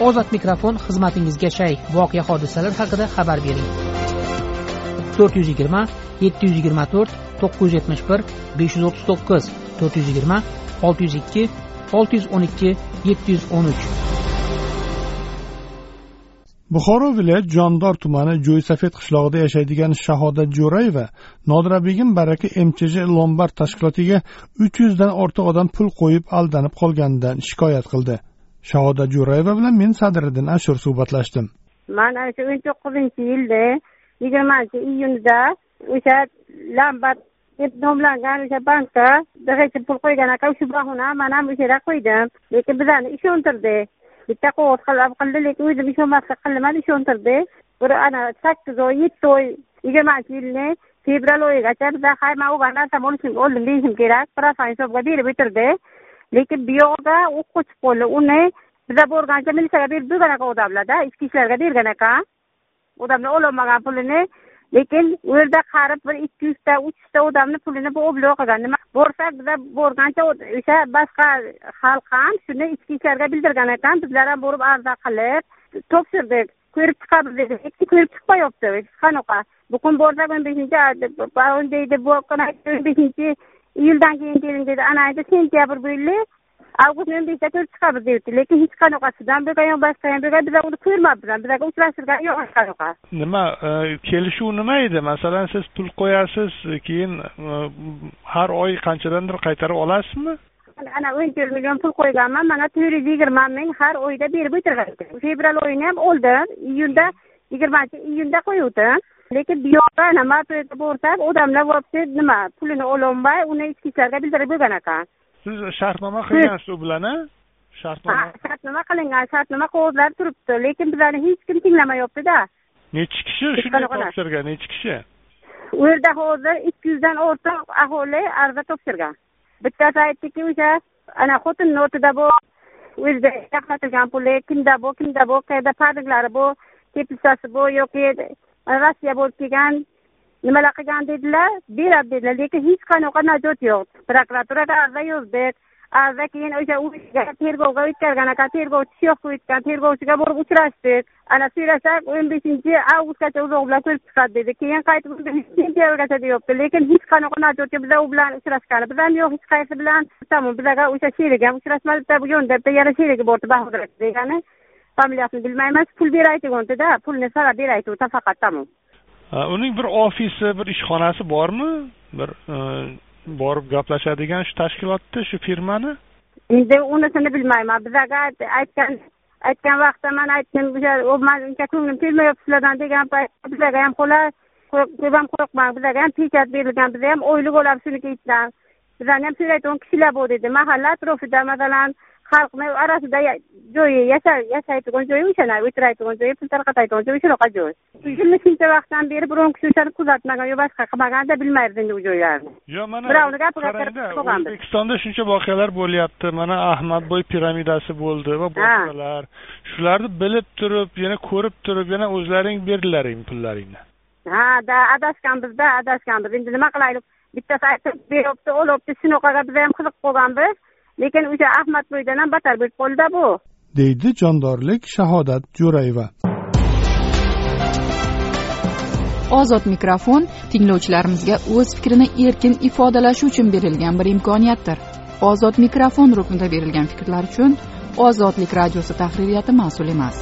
ozod mikrofon xizmatingizga shay. Voqea hodisalar haqida xabar bering. To'rt yuz yigirma yetti yuz yigirma to'rt to'qqiz yuz yetmish bir besh yuz o'ttiz to'qqiz to'rt yuz yigirma olti yuz ikki olti yuz o'n ikki yetti yuz o'n uch. Buxoro viloyat jondor tumani jo'ysafet qishlog'ida yashaydigan shahodat jo'rayeva nodirabegim baraka mchj lombard tashkilotiga uch yuzdan ortiq odam pul qo'yib aldanib qolganidan shikoyat qildi. Shahodat jo'rayeva bilan men sadiriddin ashur suhbatlashdim. Man ana shu o'n to'qqizinchi yilda yigirmanchi iyunda o'sha lombard deb nomlangan o'sha bankka dg'cha pul qo'ygan ekan shu bahona man ham o'sha yerga qo'ydim. Lekin bizani ishontirdi. Bitta qog'oz qildi lekin o'zim ishonmaslik qildiman ishontirdi. Bir ana sakkiz oy yetti oy yigirmanchi yilni fevral oyigacha biza hay man olgan narsam olishim oldim deyishim kerak prosan hisobga berib o'tirdi. Lekin bu yog'iga u qochib qoldi uni biza borgancha militsiyaga berib bergan ekan odamlarda ichki ishlarga bergan ekan odamlar ololmagan pulini lekin u yerda qarib bir ikki yuzta uch yuzta odamni pulini bu oblov qilgan. Nima? Borsak biza borgancha o'sha boshqa xalq ham shuni ichki ishlarga bildirgan ekan. Bizlar ham borib arza qilib topshirdik ko'rib chiqamiz dedi. Hech kim ko'rib chiqmayapti. Hech qanaqa. Bugun borsak o'n beshinchi deydi o'n beshinchi iyuldan keyin keling dedi ana endi sentyabr bo'yli avgustni o'n beshida ko'rib chiqamiz deyapti lekin hech qanaqasidan buyoqqa ham boshqa ham buyoqqa biz uni ko'rmabmiz bizlarga uchrashtirgan yo'q hech qanaqa. Nima kelishuv nima edi? Masalan siz pul qo'yasiz keyin har oy qanchadandir qaytarib olasizmi? Ana o'n to'rt million pul qo'yganman mana to'rt yuz yigirma ming har oyda berib o'tirgan fevral oyini ham oldim iyunda yigirmanchi iyunda qo'yuvdim lekin ana martoyga borsak odamlar вообще nima pulini ololmay uni ichki ishlarga bildirib bo'lgan ekan. Siz shartnoma qilgansiz u bilan a shartnoma. Shartnoma qilingan shartnoma qog'ozlari turibdi lekin bizlarni hech kim tinglamayaptida nechi kishi shunday topshirgan nechi kishi? U yerda hozir ikki yuzdan ortiq aholi ariza topshirgan. Bittasi aytdiki o'sha ana xotinni o'rtada bu o'zida yaqnatilgan puli kimda bu kimda bu qayerda parniklari bu tepisasi bu yoki rossiya bo'lib kelgan nimalar qilgan dedilar? Beradi dedilar lekin hech qanaqa najot yo'q. Prokuraturaga arza yozdik arza keyin o'sha tergovga o'tkazgan ekan tergovchi shu yoqqa o'tgan tergovchiga borib uchrashdik. Ana so'rasak o'n beshinchi avgustgacha uzoq bilan ko'rib chiqadi dedi. Keyin qaytib sentyabrgacha deyapti. Lekin hech qanaqa najot yo'q. Bizlar u bilan uchrashgani biz ham yo'q. Hech qaysi bilan. Bizaga o'sha sherigi ham uchrashmadi. Bitta bu yo'lda bitta yana sherigi bordi bahodir degani. Familiyasini bilmaymiz. Pul beray degandida pulni sanab beray faqat tamom uning bir ofisi bir ishxonasi bormi? Bir borib gaplashadigan shu tashkilotni shu firmani? Endi unisini bilmayman. Bizlarga aytgan aytgan vaqtda man aytdim o'sha man uncha ko'nglim kelmayapti sizlardan degan paytda bizlarga ham qo'ylar ko'p ham qo'rqmang bizlarga ham pechat berilgan biza ham o'yli bo'lamiz shuniki ichidan bizlarni ham so'raydigan kishilar bor dedi. Mahalla atrofida masalan xalqni orasida joyi yashaydigan joyi o'shana o'tiradigan joyi pul tarqatadigan joyi shunaqa joy. Yigirma shuncha vaqtdan beri biron kishi o'shani kuzatmagan yo boshqa qilmaganda bilmaymiz endi u joylarni. Yo'q mana birovni gapiga o'zbekistonda shuncha voqealar bo'lyapti. Mana ahmadboy piramidasi bo'ldi va boshqalar. Shularni bilib turib yana ko'rib turib yana o'zlaring berdilaring pullaringni. Ha da adashganbizda adashganbiz endi nima qilaylik? Bittasi aytib beryapti olyapti shunaqaga biz ham qiziqib qolganmiz lekin o'sha ahmadboydan ham battar bo'lib qoldida bu. Deydi jondorlik shahodat jo'rayeva ozod mikrofon tinglovchilarimizga o'z fikrini erkin ifodalashi uchun berilgan bir imkoniyatdir. Ozod mikrofon ruknida berilgan fikrlar uchun ozodlik radiosi tahririyati mas'ul emas